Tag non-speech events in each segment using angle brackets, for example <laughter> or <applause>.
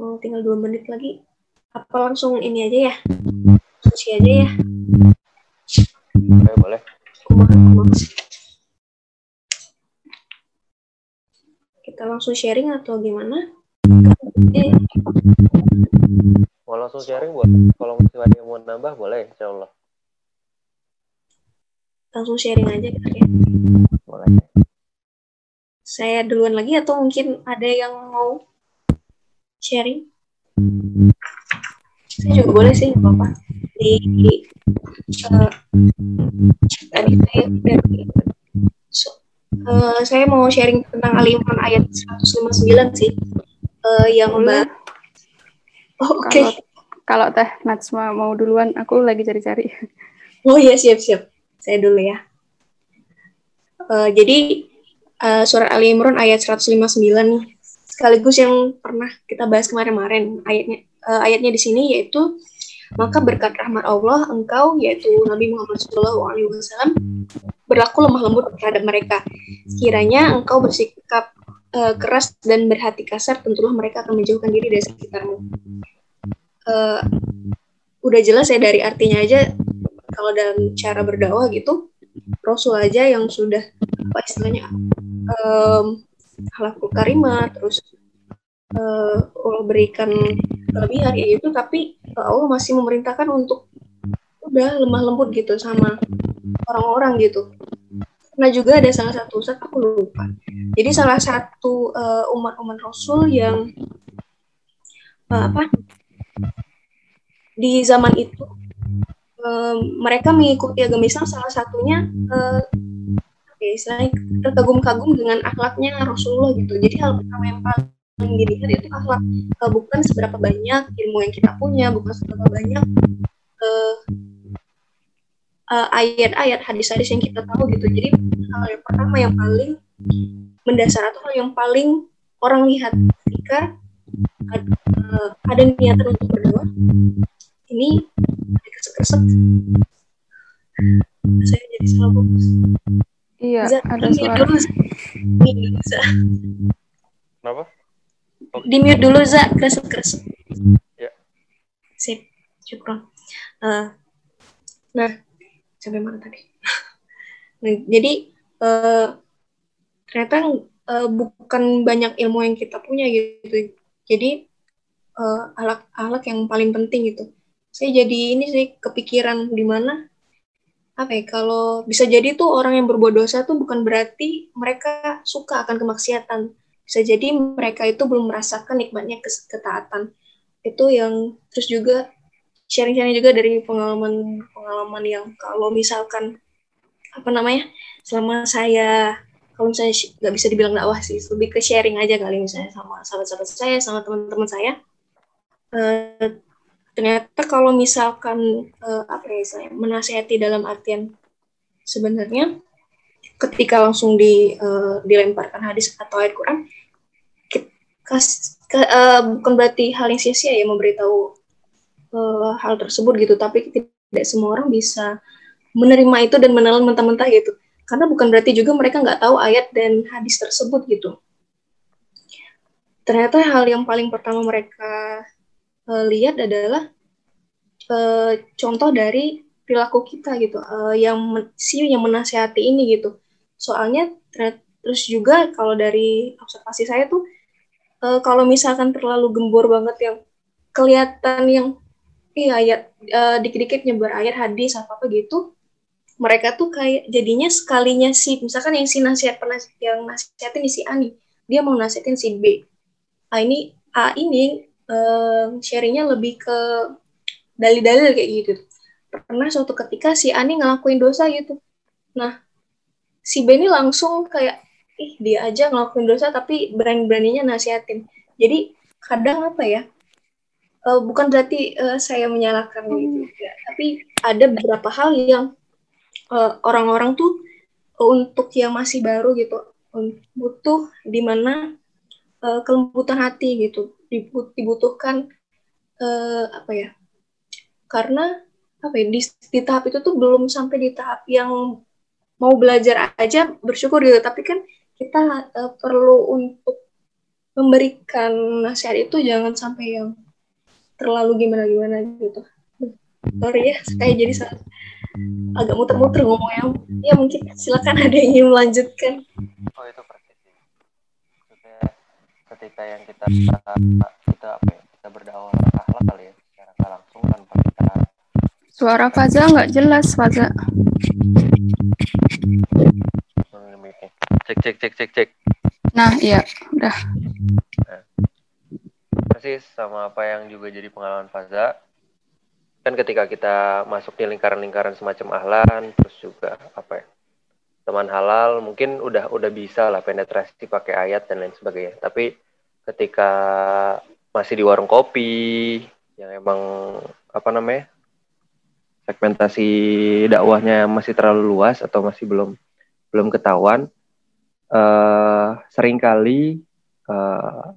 mau tinggal dua menit lagi. Apa langsung ini aja ya? Sushi aja ya? Boleh boleh. Kita langsung sharing atau gimana? Eh, mau langsung sharing boleh kalau masih ada yang mau nambah boleh insya Allah. Langsung sharing aja kali ya. Boleh. Saya duluan lagi atau mungkin ada yang mau sharing saya juga boleh sih nggak apa-apa di eh, tadi saya dari so- eh, saya mau sharing tentang Ali Imran ayat 159 sih Eh, yang mbak oh, oke Kalau kalau Teh Natsma mau duluan, aku lagi cari-cari. Oh iya siap siap. Saya dulu ya. Eh, jadi eh, surat Ali Imran ayat 159 nih. Sekaligus yang pernah kita bahas kemarin-kemarin ayatnya eh, ayatnya di sini yaitu maka berkat rahmat Allah engkau yaitu Nabi Muhammad SAW berlaku lemah lembut terhadap mereka. Sekiranya engkau bersikap eh, keras dan berhati kasar, tentulah mereka akan menjauhkan diri dari sekitarmu. Eh, udah jelas ya dari artinya aja kalau dalam cara berdakwah gitu Rasul aja yang sudah apa istilahnya um, halakul karimah terus eh, Allah berikan kelebihan ya itu tapi eh, Allah masih memerintahkan untuk udah lemah lembut gitu sama orang-orang gitu Nah juga ada salah satu ustadz aku lupa. Jadi salah satu eh, umat-umat Rasul yang eh, apa di zaman itu eh, mereka mengikuti agama Islam salah satunya ya, istilahnya terkagum-kagum dengan akhlaknya Rasulullah gitu. Jadi hal pertama yang paling dilihat itu akhlak Eh, bukan seberapa banyak ilmu yang kita punya, bukan seberapa banyak eh, eh, ayat-ayat hadis-hadis yang kita tahu gitu. Jadi hal yang pertama yang paling mendasar atau hal yang paling orang lihat ketika ada, eh, ada niatan untuk berdoa ini kesek-kesek Iya, ada suara. dulu Za. Di mute, Za. kenapa di mute dulu Za kresek-kresek Ya. sip syukur Eh, nah sampai mana tadi <laughs> Nah, jadi eh, ternyata eh, bukan banyak ilmu yang kita punya gitu jadi eh, alat alat yang paling penting gitu saya jadi ini sih kepikiran di mana apa ya kalau bisa jadi tuh orang yang berbuat dosa tuh bukan berarti mereka suka akan kemaksiatan. Bisa jadi mereka itu belum merasakan nikmatnya ketaatan. Itu yang terus juga sharing-sharing juga dari pengalaman pengalaman yang kalau misalkan apa namanya selama saya kalau misalnya nggak bisa dibilang dakwah sih lebih ke sharing aja kali misalnya sama sahabat-sahabat saya sama teman-teman saya Eh, ternyata kalau misalkan eh, apa ya istilahnya, menasehati dalam artian sebenarnya ketika langsung di eh, dilemparkan hadis atau ayat Quran kas- ke- eh, bukan berarti hal yang sia-sia ya memberitahu eh, hal tersebut gitu tapi tidak semua orang bisa menerima itu dan menelan mentah-mentah gitu. Karena bukan berarti juga mereka nggak tahu ayat dan hadis tersebut gitu. Ternyata hal yang paling pertama mereka eh, lihat adalah eh, contoh dari perilaku kita gitu eh, yang si yang menasehati ini gitu. Soalnya ter- terus juga kalau dari observasi saya tuh eh, kalau misalkan terlalu gembor banget yang kelihatan yang iya ayat eh, dikit-dikit nyebar ayat hadis apa apa gitu mereka tuh kayak jadinya sekalinya si misalkan yang si nasihat pernah yang nasihatin si A nih dia mau nasihatin si B. Ah ini A ini eh, sharingnya lebih ke dalil-dalil kayak gitu. Pernah suatu ketika si A nih ngelakuin dosa gitu. Nah si B ini langsung kayak ih dia aja ngelakuin dosa tapi berani-beraninya nasihatin. Jadi kadang apa ya eh, bukan berarti eh, saya menyalahkan gitu. Ya tapi ada beberapa hal yang eh, orang-orang tuh eh, untuk yang masih baru gitu butuh di mana eh, kelembutan hati gitu dibutuhkan eh, apa ya karena apa ya di, di tahap itu tuh belum sampai di tahap yang mau belajar aja bersyukur gitu. Tapi kan kita eh, perlu untuk memberikan nasihat itu jangan sampai yang terlalu gimana gimana gitu. Sorry ya kayak jadi agak muter-muter ngomongnya. Ya mungkin silakan ada yang ingin melanjutkan. Oh itu ketika yang kita kita apa ya kita berdakwah akhlak kali ya secara langsung tanpa kita Suara Faza nggak jelas, Faza. cek cek cek cek cek Nah, iya, udah. persis sama apa yang juga jadi pengalaman Faza kan ketika kita masuk di lingkaran-lingkaran semacam ahlan terus juga apa ya teman halal mungkin udah udah bisa lah penetrasi pakai ayat dan lain sebagainya tapi ketika masih di warung kopi yang emang apa namanya segmentasi dakwahnya masih terlalu luas atau masih belum belum ketahuan eh sering kali eh,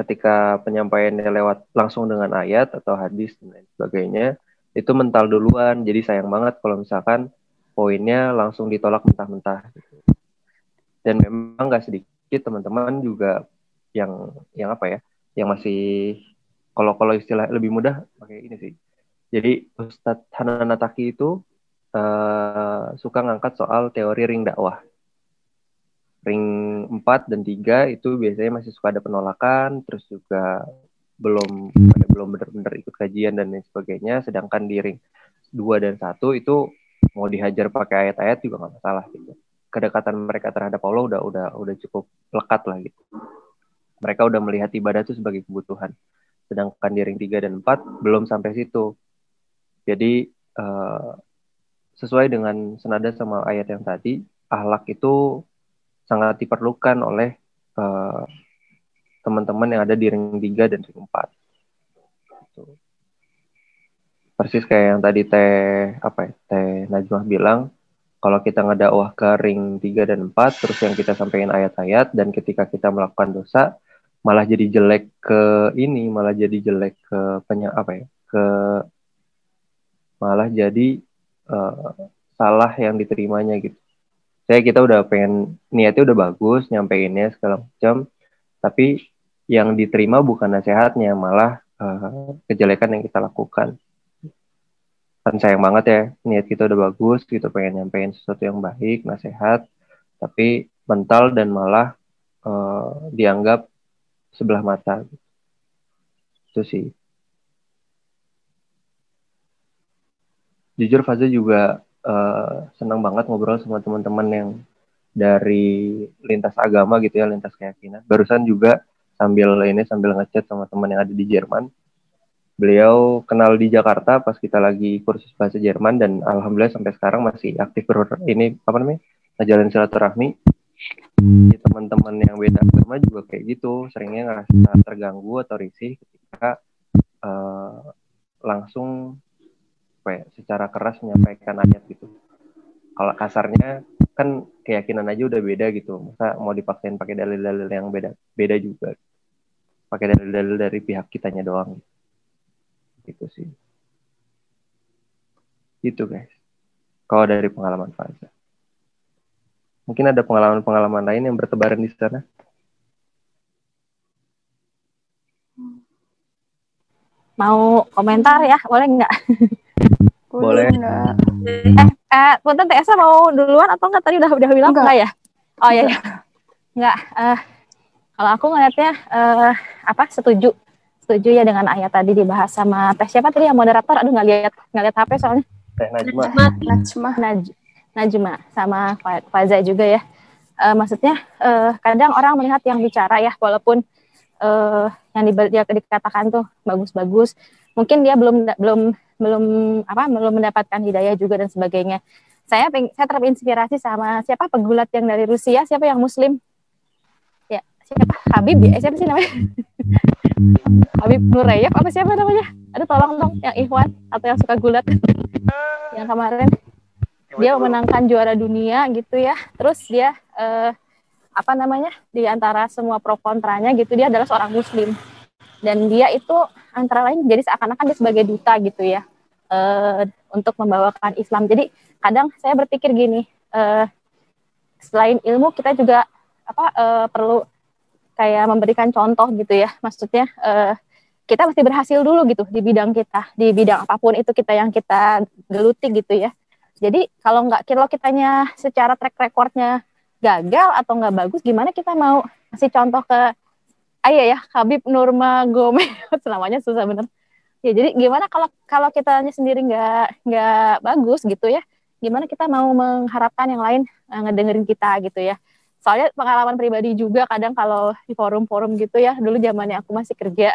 ketika penyampaiannya lewat langsung dengan ayat atau hadis dan lain sebagainya itu mental duluan jadi sayang banget kalau misalkan poinnya langsung ditolak mentah-mentah gitu. dan memang nggak sedikit teman-teman juga yang yang apa ya yang masih kalau kalau istilah lebih mudah pakai ini sih. Jadi Ustadz Hanan Nataki itu eh, suka ngangkat soal teori ring dakwah. Ring 4 dan 3 itu biasanya masih suka ada penolakan terus juga belum belum benar-benar ikut kajian dan lain sebagainya sedangkan di ring 2 dan 1 itu mau dihajar pakai ayat-ayat juga nggak masalah gitu. Kedekatan mereka terhadap Allah udah udah udah cukup lekat lah gitu mereka udah melihat ibadah itu sebagai kebutuhan sedangkan di ring 3 dan 4 belum sampai situ jadi eh, sesuai dengan senada sama ayat yang tadi ahlak itu sangat diperlukan oleh uh, teman-teman yang ada di ring 3 dan ring 4. Gitu. Persis kayak yang tadi Teh apa ya, Teh Najmah bilang, kalau kita ngedakwah ke ring 3 dan 4 terus yang kita sampaikan ayat-ayat dan ketika kita melakukan dosa malah jadi jelek ke ini, malah jadi jelek ke penya apa ya? ke malah jadi uh, salah yang diterimanya gitu saya kita udah pengen niatnya udah bagus nyampeinnya segala macam tapi yang diterima bukan nasihatnya malah uh, kejelekan yang kita lakukan kan sayang banget ya niat kita udah bagus gitu pengen nyampein sesuatu yang baik nasihat tapi mental dan malah uh, dianggap sebelah mata itu sih jujur Faza juga uh, senang banget ngobrol sama teman-teman yang dari lintas agama gitu ya, lintas keyakinan. Barusan juga sambil ini sambil ngechat sama teman yang ada di Jerman. Beliau kenal di Jakarta pas kita lagi kursus bahasa Jerman dan alhamdulillah sampai sekarang masih aktif ber ini apa namanya? ngajalin silaturahmi. Teman-teman yang beda agama juga kayak gitu, seringnya ngerasa terganggu atau risih ketika uh, langsung apa ya, secara keras menyampaikan ayat gitu. Kalau kasarnya kan keyakinan aja udah beda gitu. Masa mau dipaksain pakai dalil-dalil yang beda beda juga. Pakai dalil-dalil dari pihak kitanya doang. Gitu sih. Gitu guys. Kalau dari pengalaman Faza. Mungkin ada pengalaman-pengalaman lain yang bertebaran di sana. Mau komentar ya, boleh nggak? <laughs> Boleh. Enggak. Eh, eh, Punten TSA mau duluan atau enggak tadi udah udah bilang Enggak. enggak, ya? Oh iya, iya. Enggak. Eh, kalau aku ngelihatnya eh, apa? Setuju. Setuju ya dengan ayat tadi dibahas sama Teh siapa tadi yang moderator? Aduh nggak lihat nggak lihat HP soalnya. Teh Najma. Najmah. Naj Najma sama Fa- Faza juga ya. Eh, maksudnya eh, kadang orang melihat yang bicara ya walaupun eh, yang di, dia dikatakan tuh bagus-bagus, mungkin dia belum belum belum apa belum mendapatkan hidayah juga dan sebagainya. Saya saya terinspirasi sama siapa pegulat yang dari Rusia, siapa yang Muslim? Ya siapa Habib ya? Siapa sih namanya? <laughs> Habib Nurayef apa siapa namanya? Aduh tolong dong yang Ikhwan atau yang suka gulat yang kemarin dia memenangkan juara dunia gitu ya. Terus dia eh, apa namanya di antara semua pro kontranya gitu dia adalah seorang muslim. Dan dia itu antara lain jadi seakan-akan dia sebagai duta gitu ya eh, untuk membawakan Islam. Jadi kadang saya berpikir gini, eh, selain ilmu kita juga apa eh, perlu kayak memberikan contoh gitu ya. Maksudnya uh, kita mesti berhasil dulu gitu di bidang kita. Di bidang apa pun itu kita yang kita geluti gitu ya jadi kalau nggak kalau kitanya secara track recordnya gagal atau nggak bagus gimana kita mau kasih contoh ke ayah ya Habib Nurma Gomez? <laughs> Selamanya susah bener. Ya jadi gimana kalau kalau kitanya sendiri nggak nggak bagus gitu ya gimana kita mau mengharapkan yang lain uh, ngedengerin kita gitu ya? Soalnya pengalaman pribadi juga kadang kalau di forum-forum gitu ya dulu zamannya aku masih kerja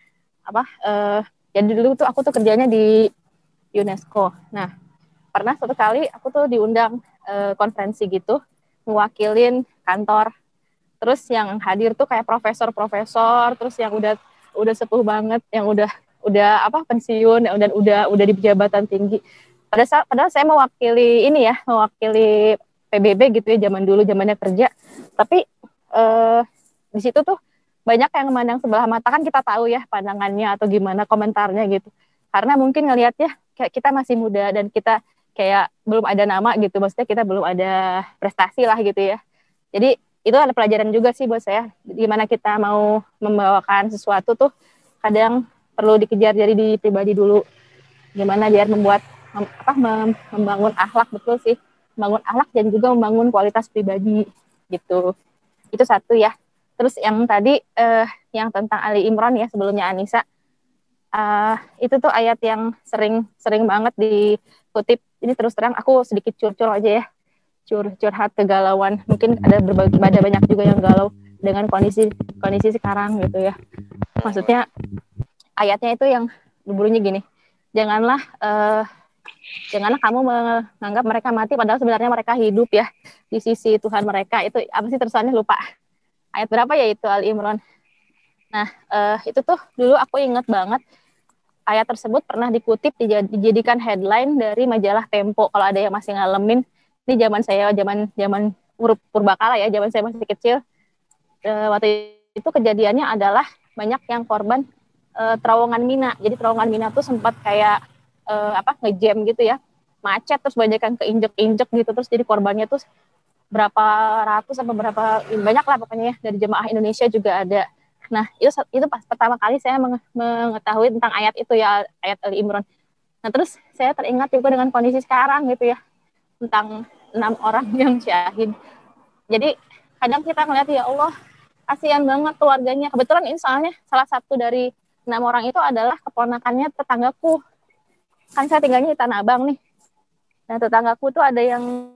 <laughs> apa uh, jadi dulu tuh aku tuh kerjanya di UNESCO. Nah pernah suatu kali aku tuh diundang uh, konferensi gitu mewakilin kantor. Terus yang hadir tuh kayak profesor-profesor terus yang udah udah sepuh banget yang udah udah apa pensiun dan udah udah di jabatan tinggi. Pada saat padahal saya mewakili ini ya mewakili PBB gitu ya zaman dulu zamannya kerja. Tapi eh, di situ tuh banyak yang memandang sebelah mata. Kan kita tahu ya pandangannya atau gimana komentarnya gitu. Karena mungkin ngelihatnya kayak kita masih muda dan kita kayak belum ada nama gitu. Maksudnya kita belum ada prestasi lah gitu ya. Jadi itu ada pelajaran juga sih buat saya. Gimana kita mau membawakan sesuatu tuh kadang perlu dikejar dari di pribadi dulu. Gimana biar membuat mem, apa mem, membangun akhlak betul sih. Membangun akhlak dan juga membangun kualitas pribadi gitu. Itu satu ya. Terus yang tadi uh, yang tentang Ali Imran ya sebelumnya Anissa. Uh, itu tuh ayat yang sering sering banget dikutip ini terus terang aku sedikit curcol aja ya. Cur curhat kegalauan. Mungkin ada berbagai ada banyak juga yang galau dengan kondisi kondisi sekarang gitu ya. Maksudnya ayatnya itu yang berbunyi gini. Janganlah uh, janganlah kamu menganggap mereka mati padahal sebenarnya mereka hidup ya. Di sisi Tuhan mereka. Itu apa sih terusannya? Lupa. Ayat berapa ya itu Al Imran? Nah uh, itu tuh dulu aku inget banget ayat tersebut pernah dikutip dijadikan headline dari majalah Tempo. Kalau ada yang masih ngalamin ini zaman saya zaman zaman purbakala ya zaman saya masih kecil e, waktu itu kejadiannya adalah banyak yang korban e, terowongan mina. Jadi terowongan mina tuh sempat kayak e, apa ngejam gitu ya. Macet terus banyak yang keinjek-injek gitu. Terus jadi korbannya tuh berapa ratus atau berapa banyak lah pokoknya ya. Dari jemaah Indonesia juga ada nah itu itu pas pertama kali saya mengetahui tentang ayat itu ya ayat Ali Imran nah terus saya teringat juga dengan kondisi sekarang gitu ya tentang enam orang <laughs> yang syahid. Jadi kadang kita ngeliat ya Allah kasihan banget keluarganya. Kebetulan ini soalnya salah satu dari enam orang itu adalah keponakannya tetanggaku. Kan saya tinggalnya di Tanah Abang nih. Nah tetanggaku tuh ada yang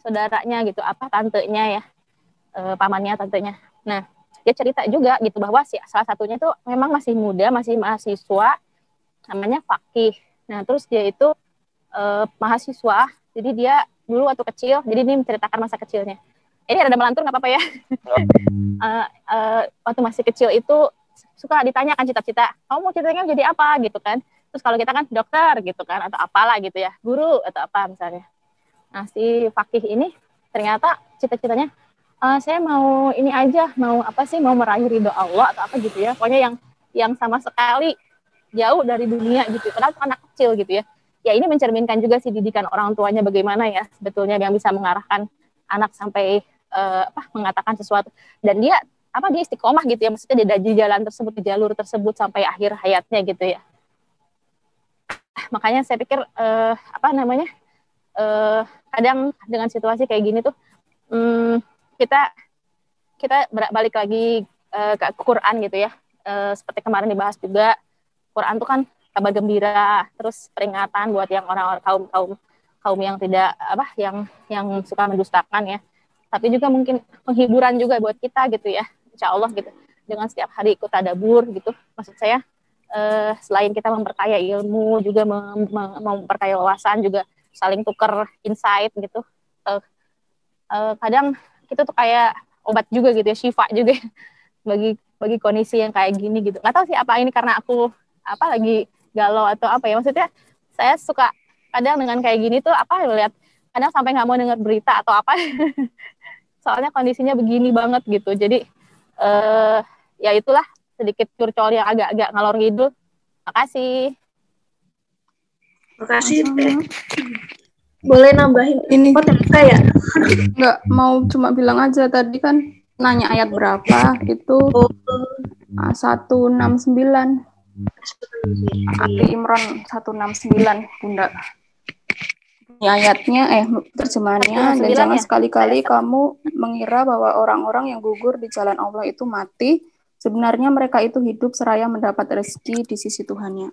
saudaranya gitu, apa tantenya ya, e, pamannya tantenya. Nah dia cerita juga gitu bahwa si salah satunya itu memang masih muda, masih mahasiswa, namanya Fakih. Nah terus dia itu uh, mahasiswa. Jadi dia dulu waktu kecil jadi ini menceritakan masa kecilnya. Ini ada melantur nggak apa-apa ya. Uh, <laughs> uh, waktu masih kecil itu suka ditanyakan cita-cita kamu mau cita-citanya jadi apa? gitu kan. Terus kalau kita kan dokter gitu kan atau apalah gitu ya guru atau apa misalnya. Nah si fakih ini ternyata cita-citanya uh, saya mau ini aja mau apa sih mau meraih ridho Allah atau apa gitu ya. Pokoknya yang yang sama sekali jauh dari dunia gitu kenapa anak kecil gitu ya. Ya ini mencerminkan juga sih didikan orang tuanya bagaimana ya sebetulnya yang bisa mengarahkan anak sampai uh, apa mengatakan sesuatu. Dan dia apa dia istiqomah gitu ya. Maksudnya dia di jalan tersebut di jalur tersebut sampai akhir hayatnya gitu ya. Makanya saya pikir uh, apa namanya uh, kadang dengan situasi kayak gini tuh um, kita kita balik lagi uh, ke Quran gitu ya. Uh, seperti kemarin dibahas juga Quran tuh kan kabar gembira terus peringatan buat yang orang-orang kaum kaum kaum yang tidak apa yang yang suka mendustakan ya. Tapi juga mungkin penghiburan juga buat kita gitu ya insya Allah gitu. Dengan setiap hari ikut tadabur gitu. Maksud saya eh, selain kita memperkaya ilmu juga mem, mem, memperkaya wawasan juga saling tukar insight gitu. Eh, eh, kadang kita tuh kayak obat juga gitu ya syifa juga <laughs> bagi bagi kondisi yang kayak gini gitu. Nggak tahu sih apa ini karena aku apa lagi galau atau apa ya. Maksudnya saya suka kadang dengan kayak gini tuh apa lihat kadang sampai nggak mau dengar berita atau apa. <laughs> Soalnya kondisinya begini banget gitu. Jadi eh, ya itulah sedikit curcol yang agak-agak ngalor ngidul. Makasih. Makasih. Teh boleh nambahin ini oh ya nggak mau cuma bilang aja tadi kan nanya ayat berapa itu ah, 169 Ali Imran 169 Bunda. Ini ayatnya eh terjemahannya dan 169 jangan ya? sekali-kali kamu mengira bahwa orang-orang yang gugur di jalan Allah itu mati. Sebenarnya mereka itu hidup seraya mendapat rezeki di sisi Tuhannya.